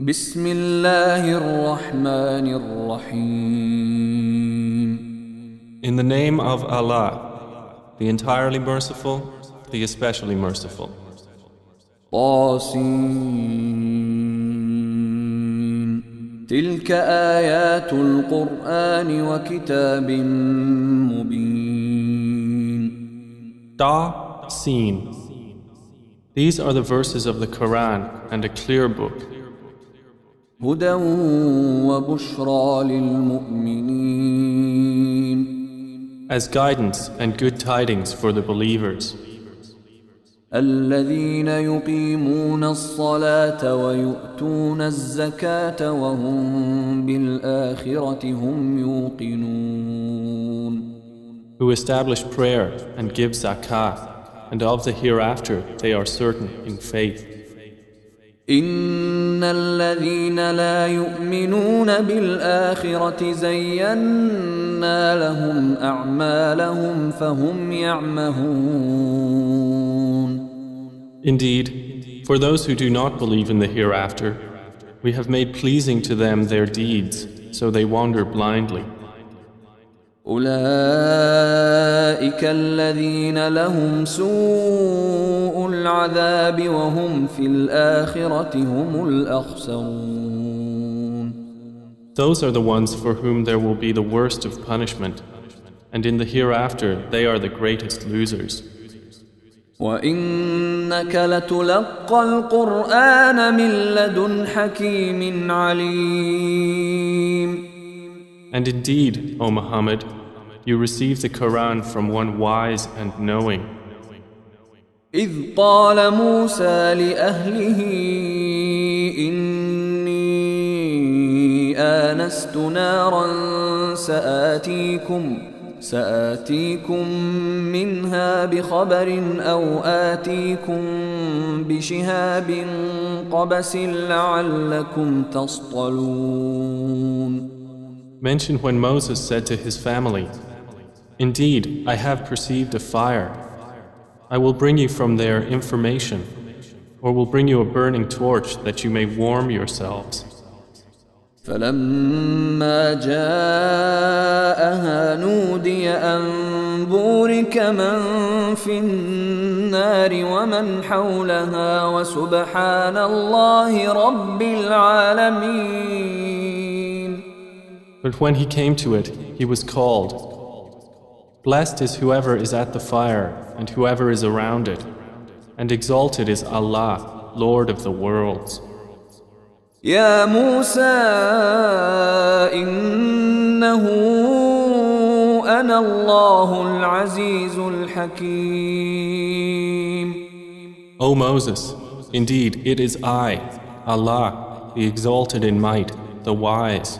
بسم الله الرحمن الرحيم In the name of Allah, the entirely merciful, the especially merciful. طاسين تلك آيات القرآن وكتاب مبين Da Sin. These are the verses of the Quran and a clear book, هدى وبشرى للمؤمنين as guidance and good tidings for the believers, الذين يقيمون الصلاة ويؤتون الزكاة وهم بالآخرة هم يوقنون who establish prayer and give zakah, and of the hereafter they are certain in faith. إن الذين لا يؤمنون بالآخرة زينا لهم أعمالهم فهم يعمهون Indeed, for those who do not believe in the hereafter, we have made pleasing to them their deeds, so they wander blindly. أولئك الذين لهم سوء العذاب وهم في الآخرة هم الأخسرون Those are the ones for whom there will be the worst of punishment, and in the hereafter they are the greatest losers. وإنك لتلقى القرآن من لدن حكيم عليم And indeed, O Muhammad, you receive the Quran from one wise and knowing. إذ قال موسى لأهله إني آنست نارا سآتيكم سآتيكم منها بخبر أو آتيكم بشهاب قبس لعلكم تصطلون Mention when Moses said to his family, Indeed, I have perceived a fire. I will bring you from there information, or will bring you a burning torch that you may warm yourselves. فلما جاءها نودي أن بورك من في النار ومن حولها وسبحان الله رب العالمين But when he came to it, he was called. Blessed is whoever is at the fire and whoever is around it, and exalted is Allah, Lord of the worlds. يا موسى إنه أنا الله العزيز الحكيم O Moses, indeed it is I, Allah, the exalted in might, the wise.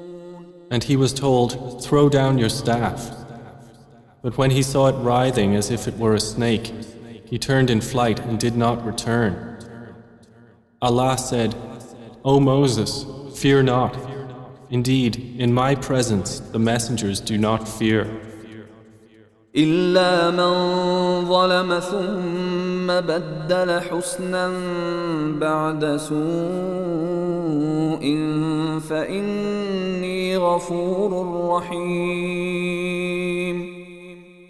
And he was told, Throw down your staff. But when he saw it writhing as if it were a snake, he turned in flight and did not return. Allah said, O Moses, fear not. Indeed, in my presence the messengers do not fear. إلا من ظلم ثم بدل حسنا بعد سوء فإني غفور رحيم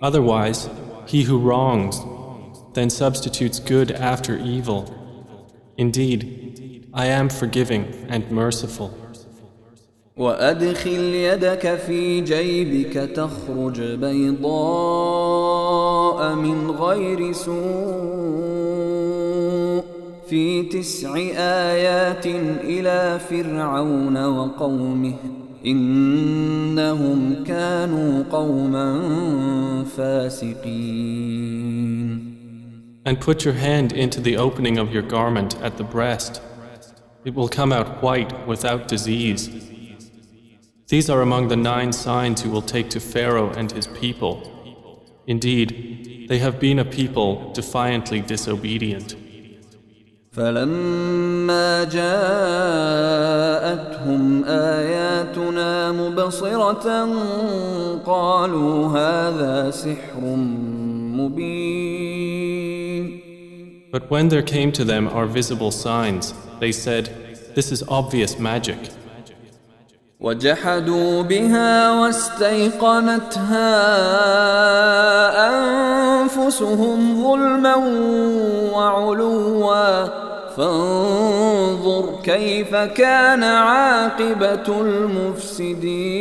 Otherwise, he who wrongs, then substitutes good after evil. Indeed, I am forgiving and merciful. وأدخل يدك في جيبك تخرج بيضاء من غير سوء في تسع آيات إلى فرعون وقومه إنهم كانوا قوما فاسقين And put your hand into the opening of your garment at the breast. It will come out white without disease. These are among the nine signs you will take to Pharaoh and his people. Indeed, they have been a people defiantly disobedient. فلما جاءتهم آياتنا مبصرة قالوا هذا سحر مبين But when there came to them our visible signs, they said, This is obvious magic. وجحدوا بها واستيقنتها أنفسهم ظلما وعلوا فانظر كيف كان عاقبة المفسدين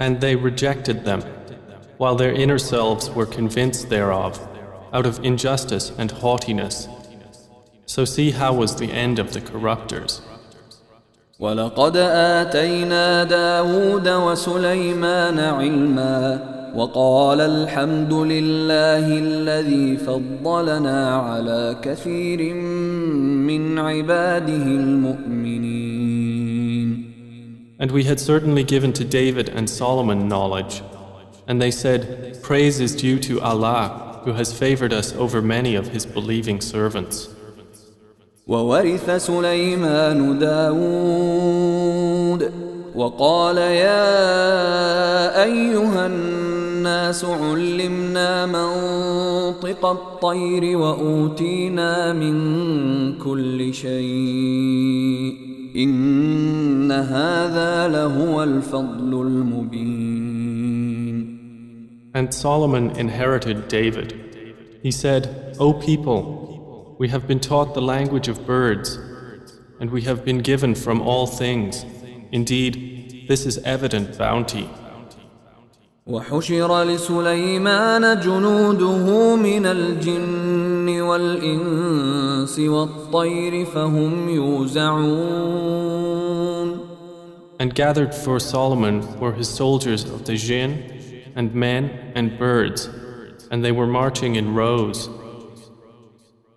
And they rejected them, while their inner selves were convinced thereof, out of injustice and haughtiness. So see how was the end of the corruptors. ولقد آتينا داود وسليمان علما وقال الحمد لله الذي فضلنا على كثير من عباده المؤمنين And we had certainly given to David and Solomon knowledge. And they said, Praise is due to Allah, who has favored us over many of his believing servants. وورث سليمان داود وقال يا أيها الناس علمنا منطق الطير وأوتينا من كل شيء إن هذا لهو الفضل المبين And Solomon inherited David. He said, O people, we have been taught the language of birds, and we have been given from all things. Indeed, this is evident bounty. وحشر لسليمان جنوده من الجن والإنس والطير فهم يوزعون And gathered for Solomon were his soldiers of the jinn, and men and birds, and they were marching in rows.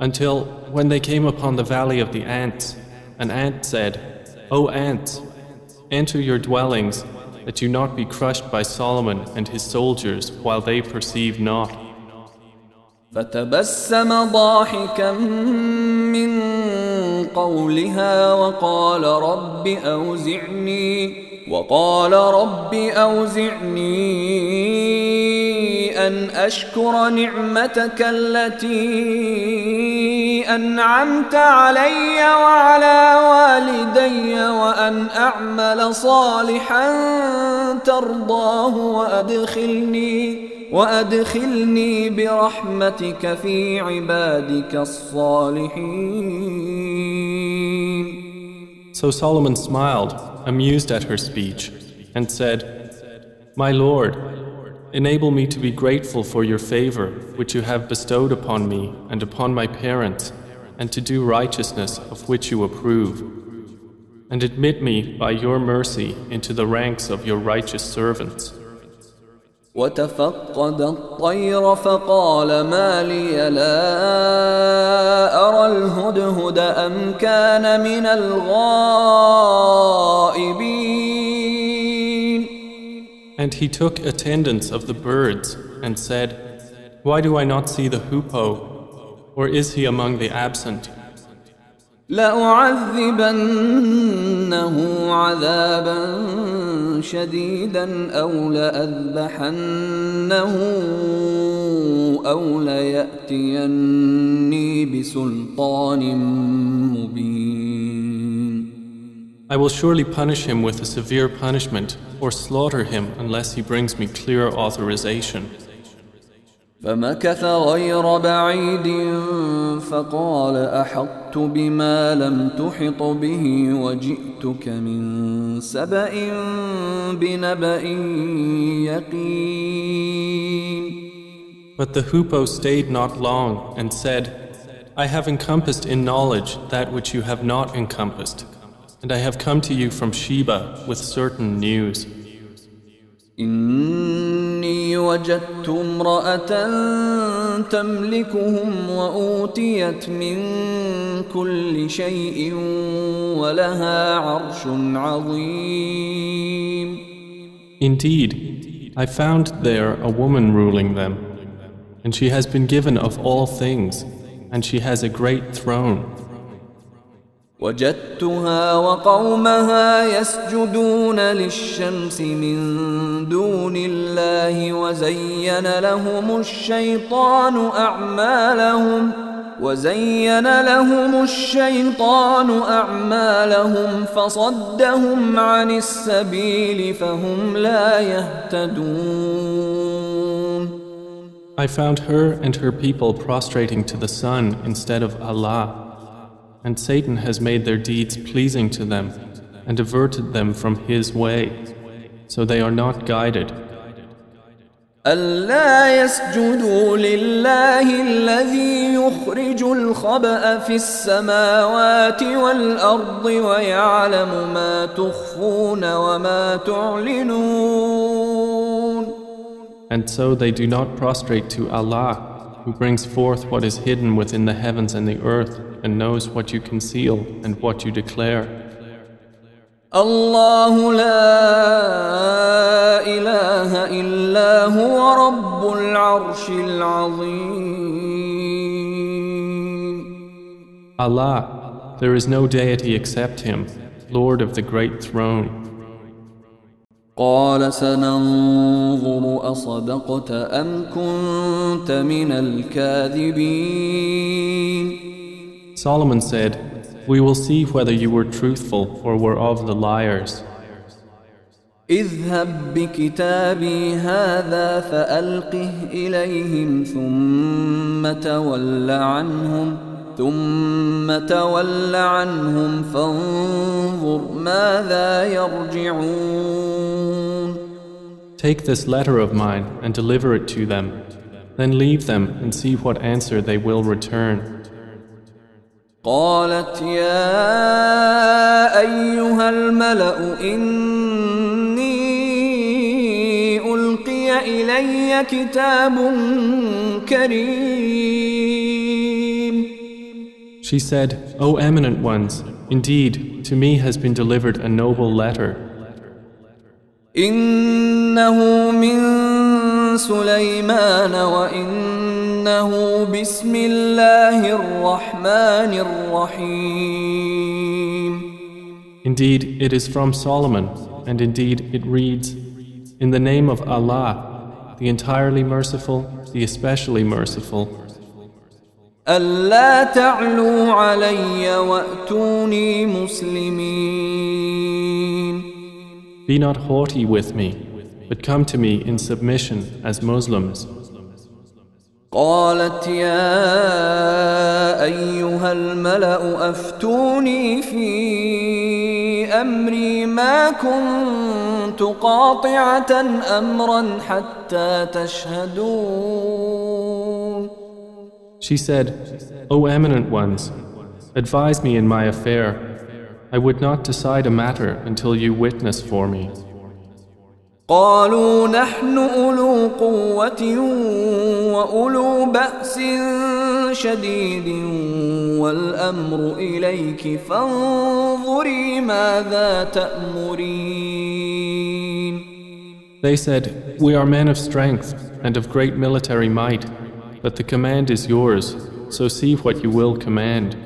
Until when they came upon the valley of the ants, an ant said, O ants, enter your dwellings, that you not be crushed by Solomon and his soldiers while they perceive not. فتبسم ضاحكا من قولها وقال رب أوزعني وقال رب أوزعني أن أشكر نعمتك التي أنعمت علي وعلى والدي وأن أعمل صالحا ترضاه وأدخلني وأدخلني برحمتك في عبادك الصالحين. So Solomon smiled, amused at her speech, and said, My Lord, enable me to be grateful for your favor which you have bestowed upon me and upon my parents, and to do righteousness of which you approve. And admit me by your mercy into the ranks of your righteous servants. وتفقد الطير فقال ما لي لا أرى الهدهد أم كان من الغائبين And he took attendance of the birds and said, Why do I not see the hoopoe? Or is he among the absent? لأعذبنه عذابا شديدا أو لأذبحنه أو ليأتيني بسلطان مبين I will surely punish him with a severe punishment or slaughter him unless he brings me clear authorization. فمكث غير بعيد فقال احطت بما لم تحط به وجئتك من سبا بنبا يقين But the hoopoe stayed not long and said, I have encompassed in knowledge that which you have not encompassed, and I have come to you from Sheba with certain news. إني وجدت امرأة تملكهم وأوتيت من كل شيء ولها عرش عظيم. Indeed, I found there a woman ruling them, and she has been given of all things, and she has a great throne. وجدتها وقومها يسجدون للشمس من دون الله وزين لهم الشيطان أعمالهم وزين لهم الشيطان أعمالهم فصدهم عن السبيل فهم لا يهتدون I found her and her people prostrating to the sun instead of Allah. And Satan has made their deeds pleasing to them and diverted them from his way, so they are not guided. ألا يسجدوا لله الذي يخرج الخبأ في السماوات والأرض ويعلم ما تخفون وما تعلنون And so they do not prostrate to Allah who brings forth what is hidden within the heavens and the earth, and knows what you conceal and what you declare. الله لا إله إلا هو رب العرش العظيم Allah, there is no deity except Him, Lord of the great throne. قال سننظر أصدقت أم كنت من الكاذبين Solomon said, We will see whether you were truthful or were of the liars. اذهب بكتابي هذا فألقه إليهم ثم تول عنهم ثم تول عنهم فانظر ماذا يرجعون Take this letter of mine and deliver it to them. Then leave them and see what answer they will return. قالت يا ايها الملا اني القي الي كتاب كريم She said, O eminent ones, indeed, to me has been delivered a noble letter. إنه من سليمان وإن وإنه بسم الله الرحمن الرحيم Indeed, it is from Solomon, and indeed it reads, In the name of Allah, the entirely merciful, the especially merciful. ألا تعلوا علي وأتوني مسلمين Be not haughty with me, but come to me in submission as Muslims. قالت يا أيها الملأ أفتوني في أمري ما كنت قاطعة أمرا حتى تشهدون She said, O eminent ones, advise me in my affair. I would not decide a matter until you witness for me. قالوا نحن أولو قوة وأولو بأس شديد والأمر إليك فانظري ماذا تأمرين They said, We are men of strength and of great military might, but the command is yours, so see what you will command.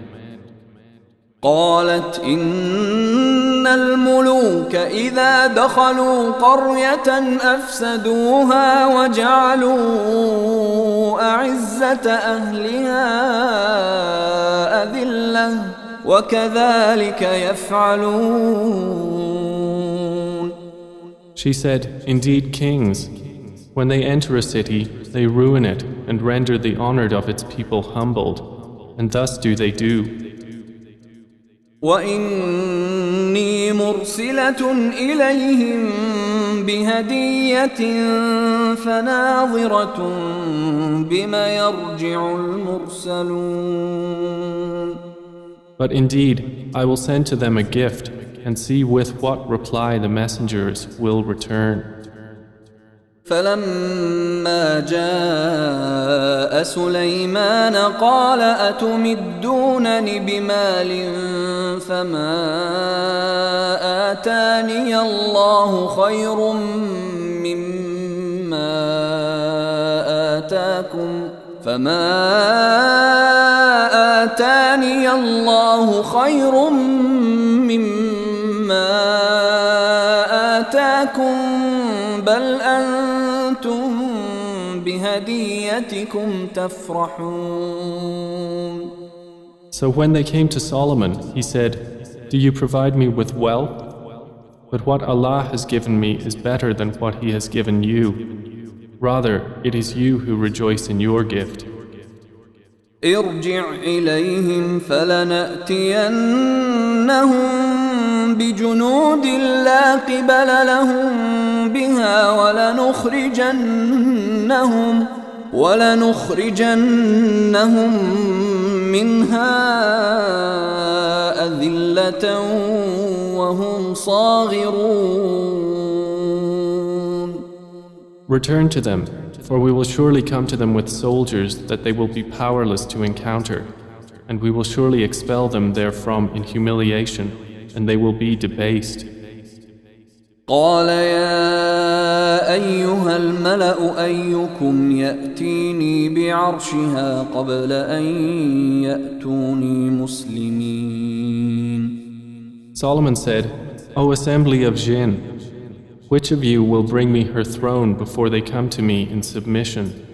قالت إن الملوك إذا دخلوا قرية أفسدوها وجعلوا أعزة أهلها أذلة وكذلك يفعلون She said, Indeed, kings, When they enter a city, they ruin it and render the honored of its people humbled, and thus do they do. وإني مرسلة إليهم بهدية فناظرة بما يرجع المرسلون But indeed, I will send to them a gift and see with what reply the messengers will return. فلما جاء سليمان قال أتمدونني بمال فما آتاني الله خير مما آتاكم فما آتاني الله خير مما آتاكم بل أنتم بهديتكم تفرحون So when they came to Solomon, he said, Do you provide me with wealth? But what Allah has given me is better than what He has given you. Rather, it is you who rejoice in your gift. ارجع إليهم فلنأتينهم بجنود لا قبل لهم بها ولنخرجنهم ولنخرجنهم منها أذلة وهم صاغرون Return to them, for we will surely come to them with soldiers that they will be powerless to encounter, and we will surely expel them therefrom in humiliation, and they will be debased. قال يا أيها الملأ أيكم يأتيني بعرشها قبل أن يأتوني مسلمين Solomon said, O assembly of jinn, which of you will bring me her throne before they come to me in submission?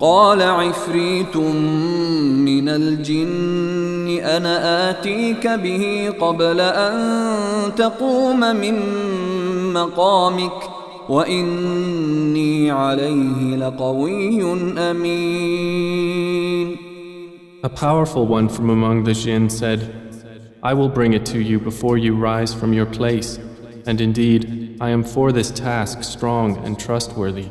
قال عفريت من الجن أنا آتيك به قبل أن تقوم من مقامك وإني عليه لقوي أمين A powerful one from among the jinn said, I will bring it to you before you rise from your place, and indeed, I am for this task strong and trustworthy.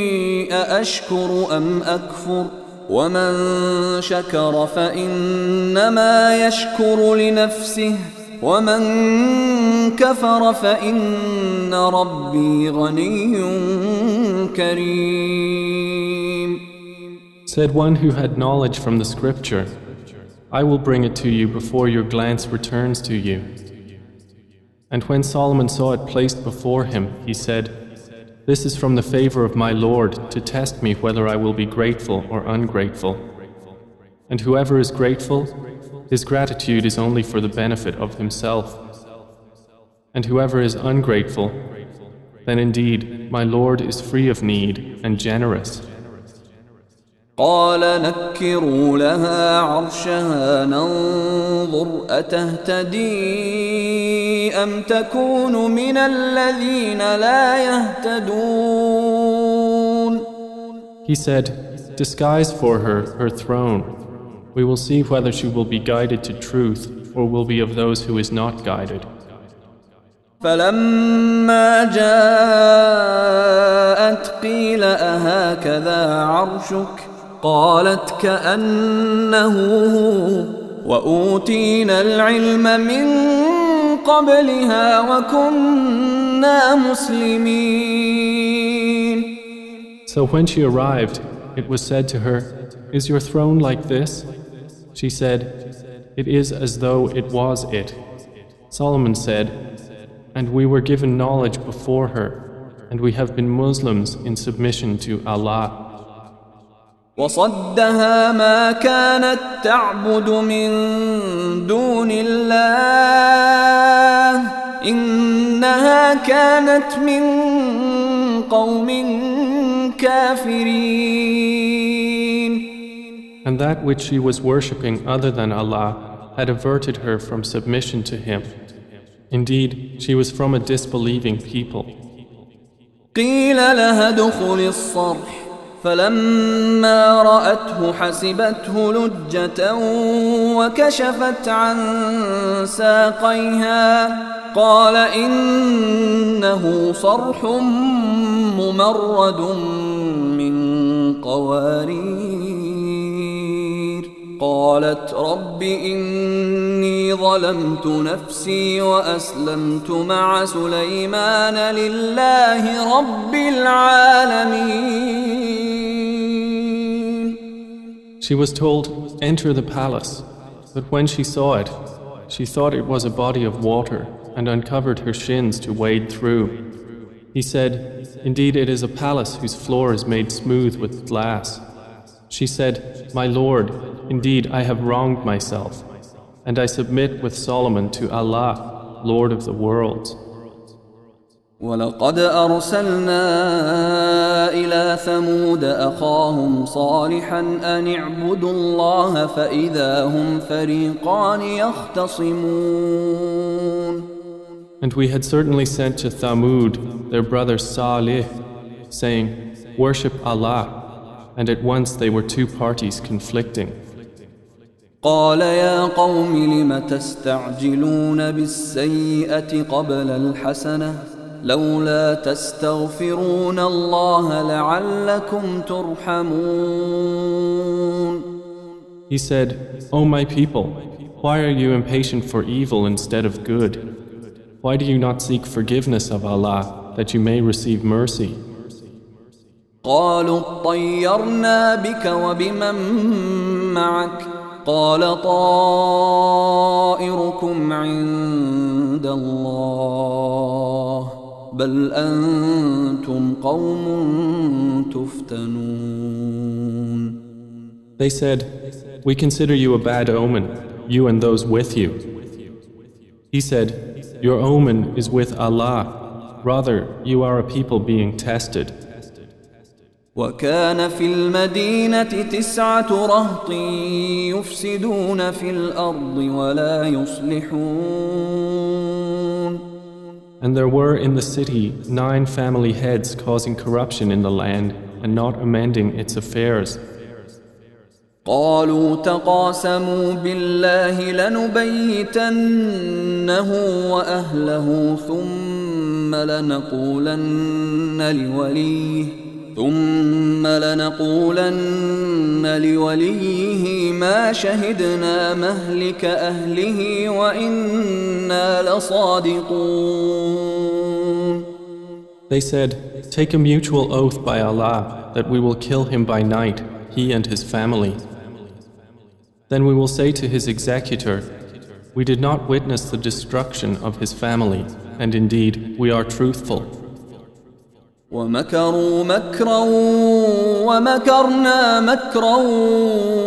أأشكر أم أكفر ومن شكر فإنما يشكر لنفسه ومن كفر فإن ربي غني كريم Said one who had knowledge from the scripture, I will bring it to you before your glance returns to you. And when Solomon saw it placed before him, he said, this is from the favor of my Lord to test me whether I will be grateful or ungrateful. And whoever is grateful, his gratitude is only for the benefit of himself. And whoever is ungrateful, then indeed my Lord is free of need and generous. قال نكروا لها عرشها ننظر أتهتدي أم تكون من الذين لا يهتدون He said, Disguise for her her throne. We will see whether she will be guided to truth or will be of those who is not guided. فلما جاءت قيل أهكذا عرشك قالت كأنه هو وأوتينا العلم من قبلها وكنا مسلمين So when she arrived, it was said to her, Is your throne like this? She said, It is as though it was it. Solomon said, And we were given knowledge before her, and we have been Muslims in submission to Allah. وصدها ما كانت تعبد من دون الله إنها كانت من قوم كافرين And that which she was worshipping other than Allah had averted her from submission to Him. Indeed, she was from a disbelieving people. قيل لها ادخل الصرح فلما رأته حسبته لجة وكشفت عن ساقيها قال إنه صرح ممرد من قوارير. قالت رب إني ظلمت نفسي وأسلمت مع سليمان لله رب العالمين She was told, Enter the palace. But when she saw it, she thought it was a body of water and uncovered her shins to wade through. He said, Indeed, it is a palace whose floor is made smooth with glass. She said, My Lord, indeed I have wronged myself, and I submit with Solomon to Allah, Lord of the worlds. ولقد أرسلنا إلى ثمود أخاهم صالحا أن اعبدوا الله فإذا هم فريقان يختصمون And we had certainly sent to Thamud their brother Salih, saying, Worship Allah. And at once they were two parties conflicting. قال يا قوم لم تستعجلون بالسيئة قبل الحسنة لولا تستغفرون الله لعلكم ترحمون He said, O my people, why are you impatient for evil instead of good? Why do you not seek forgiveness of Allah that you may receive mercy? قالوا اطيرنا بك وبمن معك قال طائركم عند الله بل أنتم قوم تفتنون They said, We consider you a bad omen, you and those with you. He said, Your omen is with Allah. Rather, you are a people being tested. وكان في المدينة تسعة رهط يفسدون في الأرض ولا يصلحون And there were in the city nine family heads causing corruption in the land and not amending its affairs. قالوا تقاسموا بالله لنبيتنه وأهله ثم لنقولن لوليه ثم لنقولن لوليه ما شهدنا مهلك أهله وإنا لصادقون They said, Take a mutual oath by Allah that we will kill him by night, he and his family. Then we will say to his executor, We did not witness the destruction of his family, and indeed we are truthful. ومكروا مكرا ومكرنا مكرا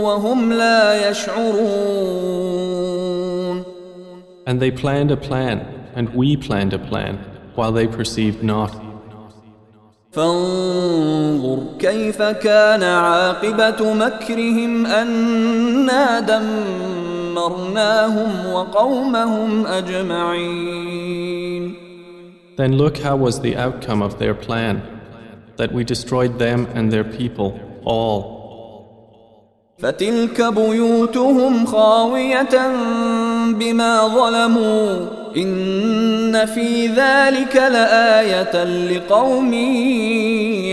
وهم لا يشعرون And they planned a plan, and we planned a plan, while they perceived not. فانظر كيف كان عاقبة مكرهم أنا دمرناهم وقومهم أجمعين Then look how was the outcome of their plan, that we destroyed them and their people, all. فتلك بيوتهم خاوية بما ظلموا إن في ذلك لآية لقوم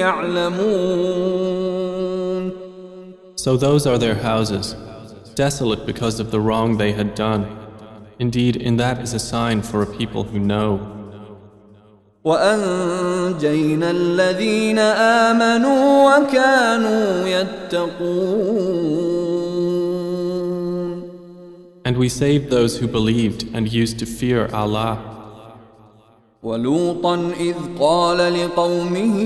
يعلمون So those are their houses, desolate because of the wrong they had done. Indeed, in that is a sign for a people who know. وأنجينا الذين آمنوا وكانوا يتقون And we saved those who believed and used to fear Allah. ولوطا إذ قال لقومه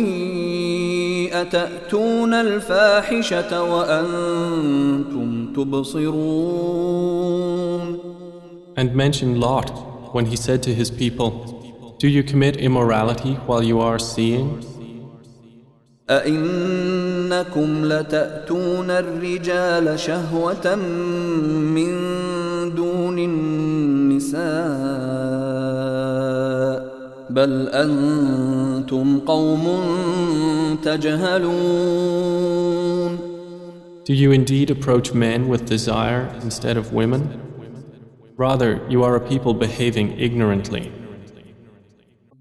أتأتون الفاحشة وأنتم تبصرون And mention Lot when he said to his people, Do you commit immorality while you are seeing? أئنكم لتأتون الرجال شهوة من دون النساء بل أنتم قوم تجهلون Do you indeed approach men with desire instead of women? Rather, you are a people behaving ignorantly.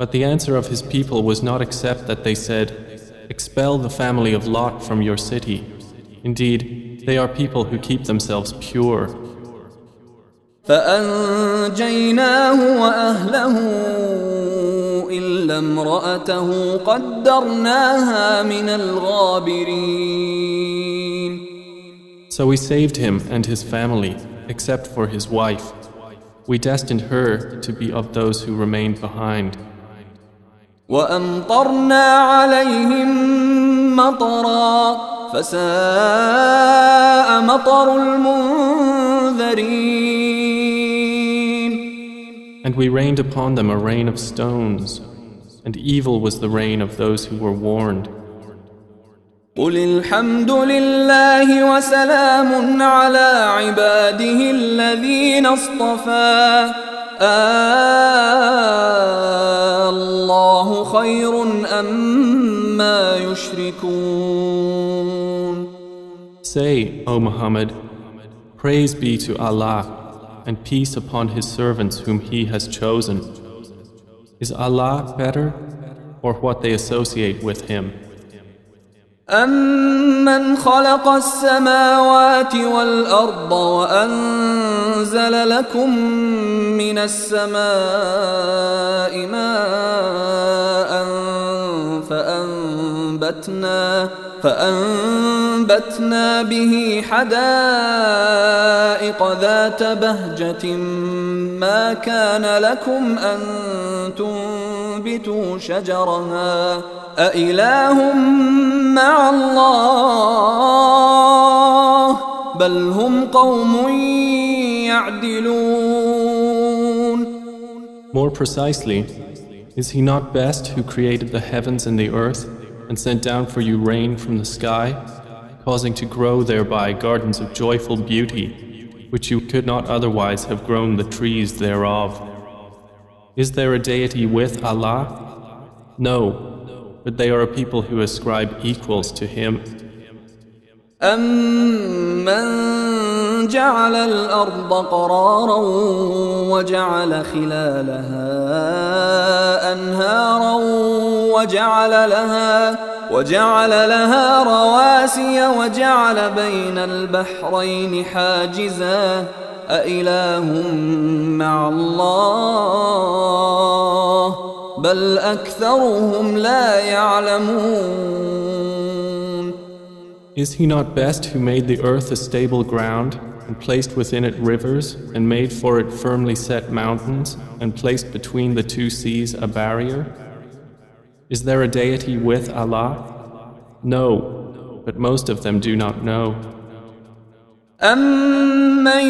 But the answer of his people was not except that they said, Expel the family of Lot from your city. Indeed, they are people who keep themselves pure. فأنجيناه وأهله إلا امرأته قدرناها من الغابرين So we saved him and his family, except for his wife. We destined her to be of those who remained behind. وأمطرنا عليهم مطرا فساء مطر المنذرين And we rained upon them a rain of stones, and evil was the rain of those who were warned. قل الحمد لله وسلام على عباده الذين اصطفى الله Say, O Muhammad, praise be to Allah, and peace upon His servants whom He has chosen. Is Allah better, or what they associate with Him? أمن خلق السماوات والأرض وأنزل لكم من السماء ماء فأنبتنا فأنبتنا به حدائق ذات بهجة ما كان لكم أن تنبتوا شجرها. أإله مع الله بل هم قوم يعدلون. More precisely, is He not best who created the heavens and the earth? and sent down for you rain from the sky, causing to grow thereby gardens of joyful beauty, which you could not otherwise have grown the trees thereof? Is there a deity with Allah? No, but they are a people who ascribe equals to Him. أمن جعل الأرض قرارا وجعل خلالها أنهارا وجعل لها وجعل لها رواسي وجعل بين البحرين حاجزا. أإله مع الله؟ بل أكثرهم لا يعلمون. Is He not best who made the earth a stable ground, and placed within it rivers, and made for it firmly set mountains, and placed between the two seas a barrier? Is there a deity with Allah? No, but most of them do not know. أمن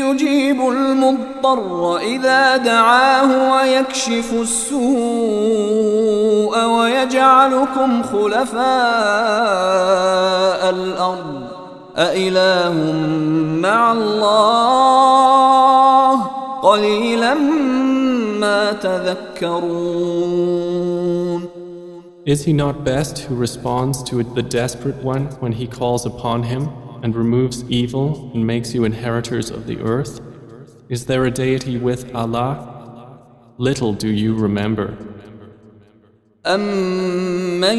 يجيب المضطر إذا دعاه ويكشف السوء ويجعلكم خلفاء الأرض أإله مع الله قليلا ما تذكرون Is He not best who responds to the desperate one when he calls upon Him, and removes evil and makes you inheritors of the earth? Is there a deity with Allah? Little do you remember. أمن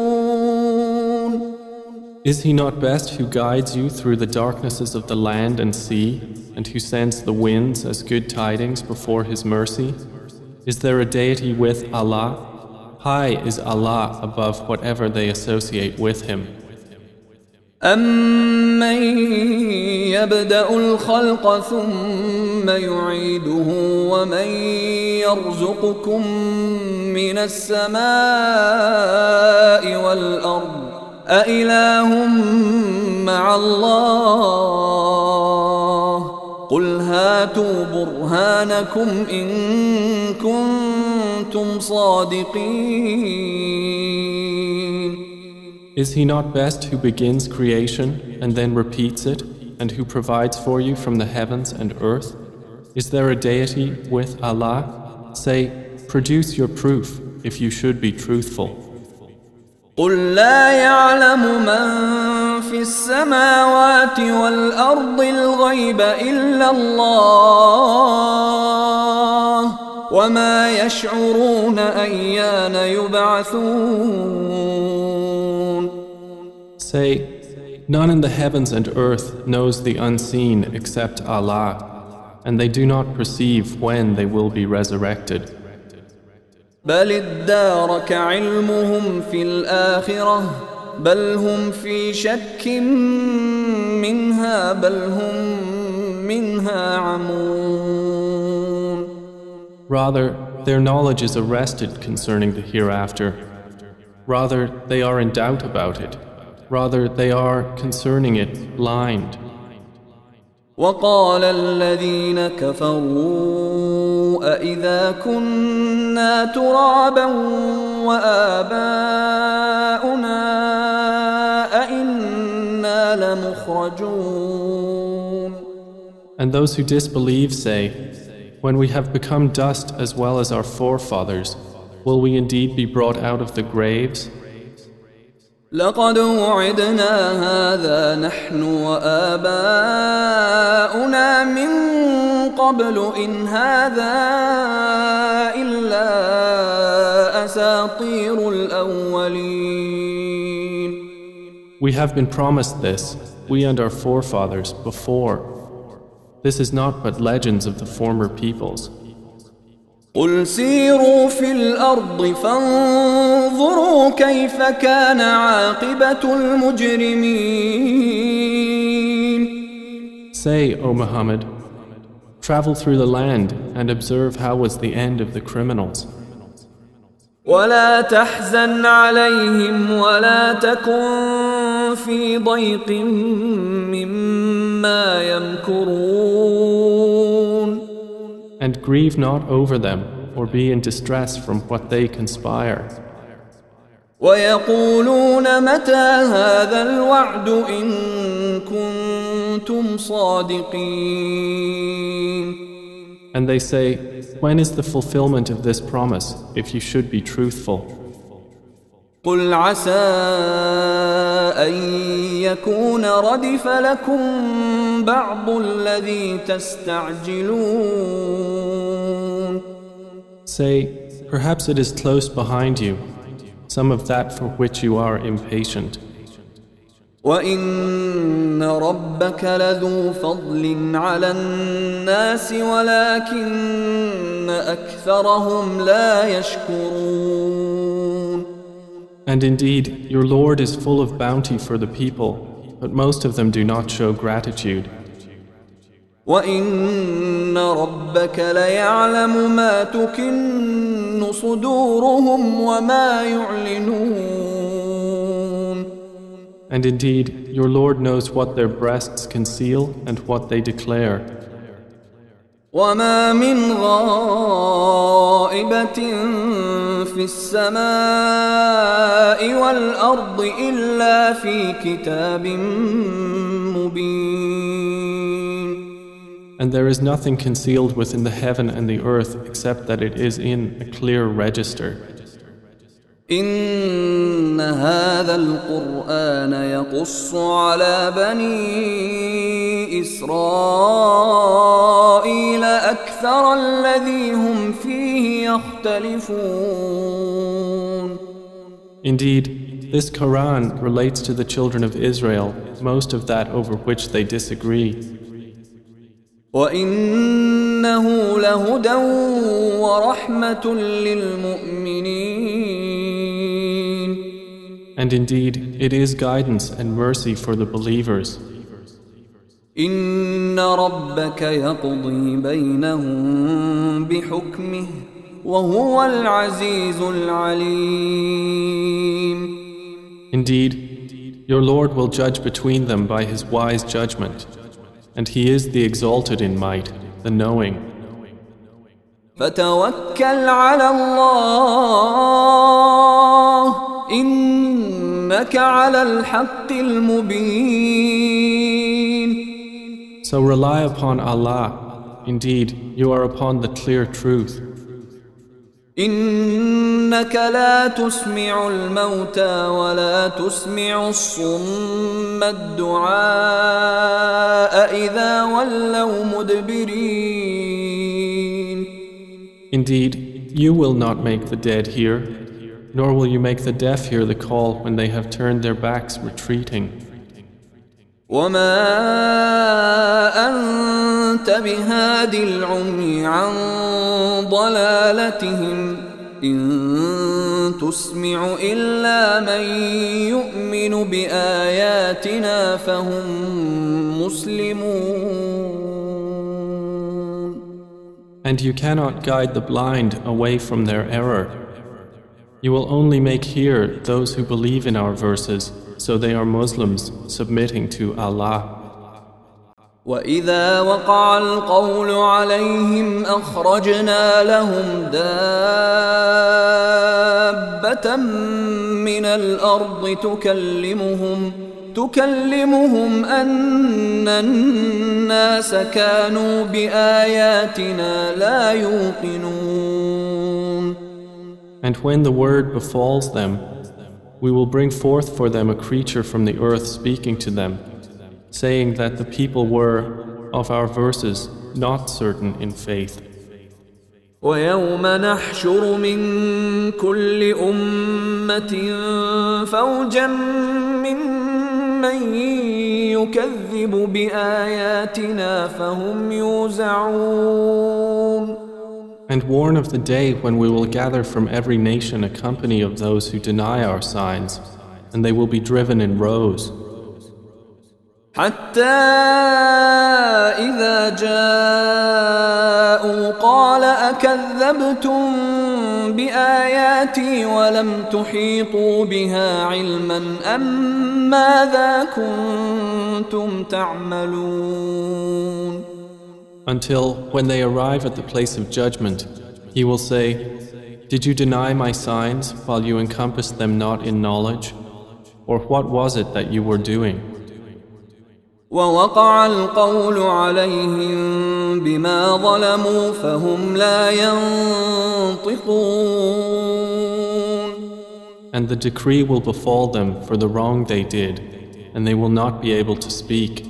Is he not best who guides you through the darknesses of the land and sea, and who sends the winds as good tidings before his mercy? Is there a deity with Allah? High is Allah above whatever they associate with him. أمن يبدأ الخلق ثم يعيده ومن يرزقكم من السماء والأرض أإله مع الله قل هاتوا برهانكم إن كنتم صادقين Is he not best who begins creation and then repeats it, and who provides for you from the heavens and earth? Is there a deity with Allah? Say, produce your proof if you should be truthful. قل لا يعلم من في السماوات والأرض الغيب إلا الله وما يشعرون أيان يبعثون Say, none in the heavens and earth knows the unseen except Allah, and they do not perceive when they will be resurrected. بل ادارك علمهم في الآخرة بل هم في شك منها بل هم منها عمون Rather, their knowledge is arrested concerning the hereafter. Rather, they are in doubt about it. Rather, they are concerning it blind. وقال الذين كفروا أإذا كنا ترابا وآباؤنا أإنا لمخرجون And those who disbelieve say, When we have become dust as well as our forefathers, will we indeed be brought out of the graves? لقد وعدنا هذا نحن وآباؤنا من قبل إن هذا إلا أساطير الأولين We have been promised this, we and our forefathers, before. This is not but legends of the former peoples. قل سيروا في الأرض فانظروا كيف كان عاقبة المجرمين Say, O Muhammad, travel through the land and observe how was the end of the criminals. ولا تحزن عليهم ولا تكن في ضيق مما يمكرون And grieve not over them, or be in distress from what they conspire. ويقولون متى هذا الوعد إن كنتم صادقين And they say, When is the fulfillment of this promise, if you should be truthful? قل عسى أن يكون ردف لكم بعض الذي تستعجلون Say, Perhaps it is close behind you, some of that for which you are impatient. وإن ربك لذو فضل على الناس ولكن أكثرهم لا يشكرون And indeed, your Lord is full of bounty for the people, but most of them do not show gratitude. وإن ربك ليعلم ما تكن صدورهم وما يعلنون And indeed, your Lord knows what their breasts conceal and what they declare. وما من غائبة في السماء والأرض إلا في كتاب مبين And there is nothing concealed within the heaven and the earth except that it is in a clear register. إن هذا القرآن يقص على بني إسرائيل أكثر الذي هم فيه يختلفون Indeed, this Quran relates to the children of Israel most of that over which they disagree. وإنه لهدى ورحمة للمؤمنين And indeed, it is guidance and mercy for the believers. إن ربك يقضي بينهم بحكمه وهو العزيز العليم Indeed, your Lord will judge between them by his wise judgment, and he is the exalted in might, the knowing. فتوكل على الله إنك على الحق المبين So rely upon Allah. Indeed, you are upon the clear truth. إنك لا تسمع الموتى ولا تسمع الصم الدعاء إذا ولوا مدبرين Indeed, you will not make the dead hear, nor will you make the deaf hear the call when they have turned their backs retreating. وما أنت بهاد العمي عن ضلالتهم إن تسمع إلا من يؤمن بآياتنا فهم مسلمون And you cannot guide the blind away from their error. You will only make hear those who believe in our verses, so they are Muslims submitting to Allah. وإذا وقع القول عليهم أخرجنا لهم دابة من الأرض تكلمهم تكلمهم أن الناس كانوا بآياتنا لا يوقنون And when the word befalls them, we will bring forth for them a creature from the earth speaking to them, saying that the people were, of our verses, not certain in faith. ويوم نحشر من كل أمة فوجا ممن يكذب بآياتنا فهم يوزعون And warn of the day when we will gather from every nation a company of those who deny our signs, and they will be driven in rows. حتى إذا جاءوا قال أكذبتم بآياتي ولم تحيطوا بها علما أم ماذا كنتم تعملون Until, when they arrive at the place of judgment, he will say, Did you deny my signs while you encompassed them not in knowledge? Or what was it that you were doing? ووقع القول عليهم بما ظلموا فهم لا ينطقون And the decree will befall them for the wrong they did, and they will not be able to speak.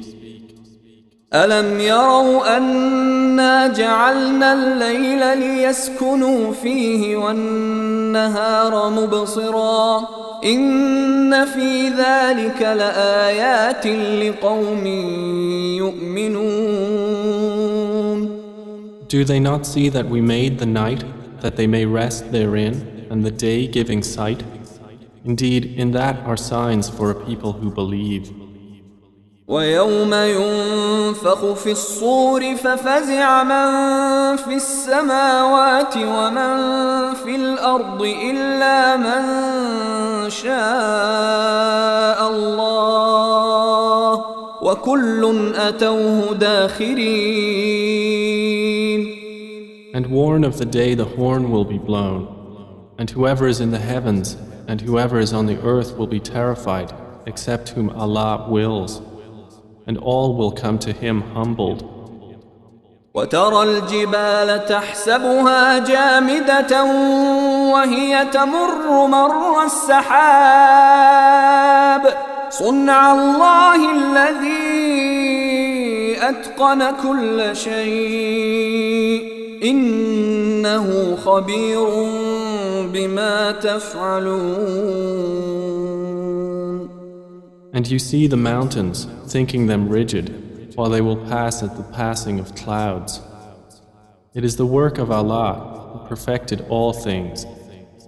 ألم يروا أنا جعلنا الليل ليسكنوا فيه والنهار مبصرا إن في ذلك لآيات لقوم يؤمنون Do they not see that we made the night that they may rest therein, and the day giving sight? Indeed, in that are signs for a people who believe. ويوم ينفخ في الصور ففزع من في السماوات ومن في الأرض إلا من شاء الله وكل أتوه داخرين And warn of the day the horn will be blown, And whoever is in the heavens and whoever is on the earth will be terrified, except whom Allah wills. And all will come to Him humbled. وترى الجبال تحسبها جامدة وهي تمر مر السحاب. صنع الله الذي أتقن كل شيء. إنه خبير بما تفعلون. And you see the mountains, thinking them rigid, while they will pass at the passing of clouds. It is the work of Allah who perfected all things.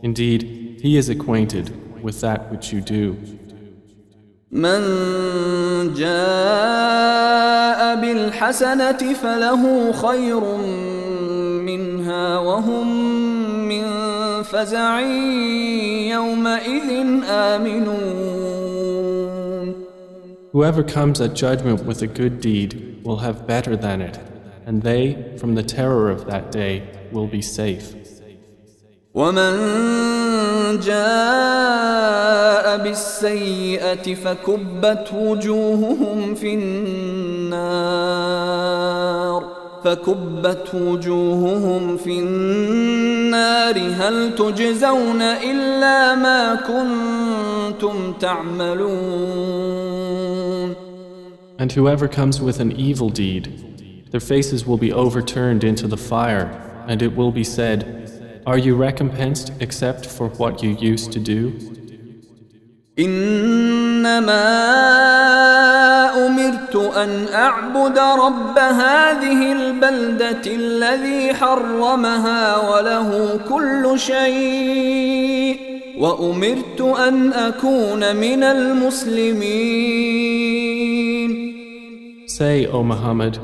Indeed, He is acquainted with that which you do. من جاء بالحسنة فله خير منها وهم من فزع يومئذ آمنون Whoever comes at judgment with a good deed will have better than it, and they, from the terror of that day, will be safe. ومن جاء بالسيئة فكبت وجوههم في النار فكبت وجوههم في النار هل تجزون إلا ما كنتم تعملون And whoever comes with an evil deed, their faces will be overturned into the fire, and it will be said, Are you recompensed except for what you used to do? إنما أمرت أن أعبد رب هذه البلدة الذي حرمها وله كل شيء وأمرت أن أكون من المسلمين Say, O Muhammad,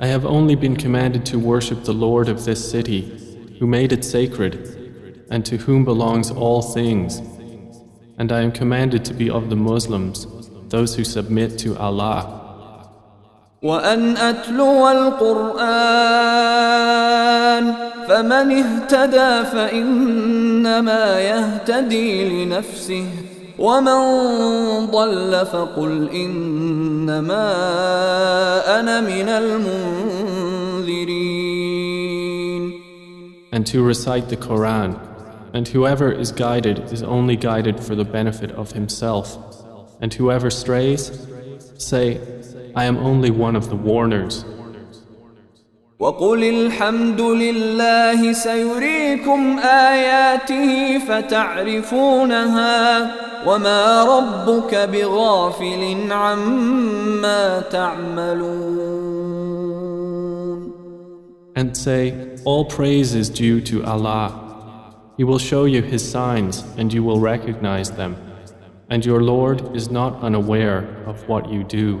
I have only been commanded to worship the Lord of this city, who made it sacred, and to whom belongs all things. And I am commanded to be of the Muslims, those who submit to Allah. وأن أتلو القرآن فمن اهتدى فإنما يهتدي لنفسه ومن ضل فقل إنما أنا من المنذرين And to recite the Quran, and whoever is guided is only guided for the benefit of himself. And whoever strays, say, I am only one of the warners. وقل الحمد لله سيريكم آياته فتعرفونها وما ربك بغافل عما تعملون And say, All praise is due to Allah. He will show you His signs and you will recognize them. And your Lord is not unaware of what you do.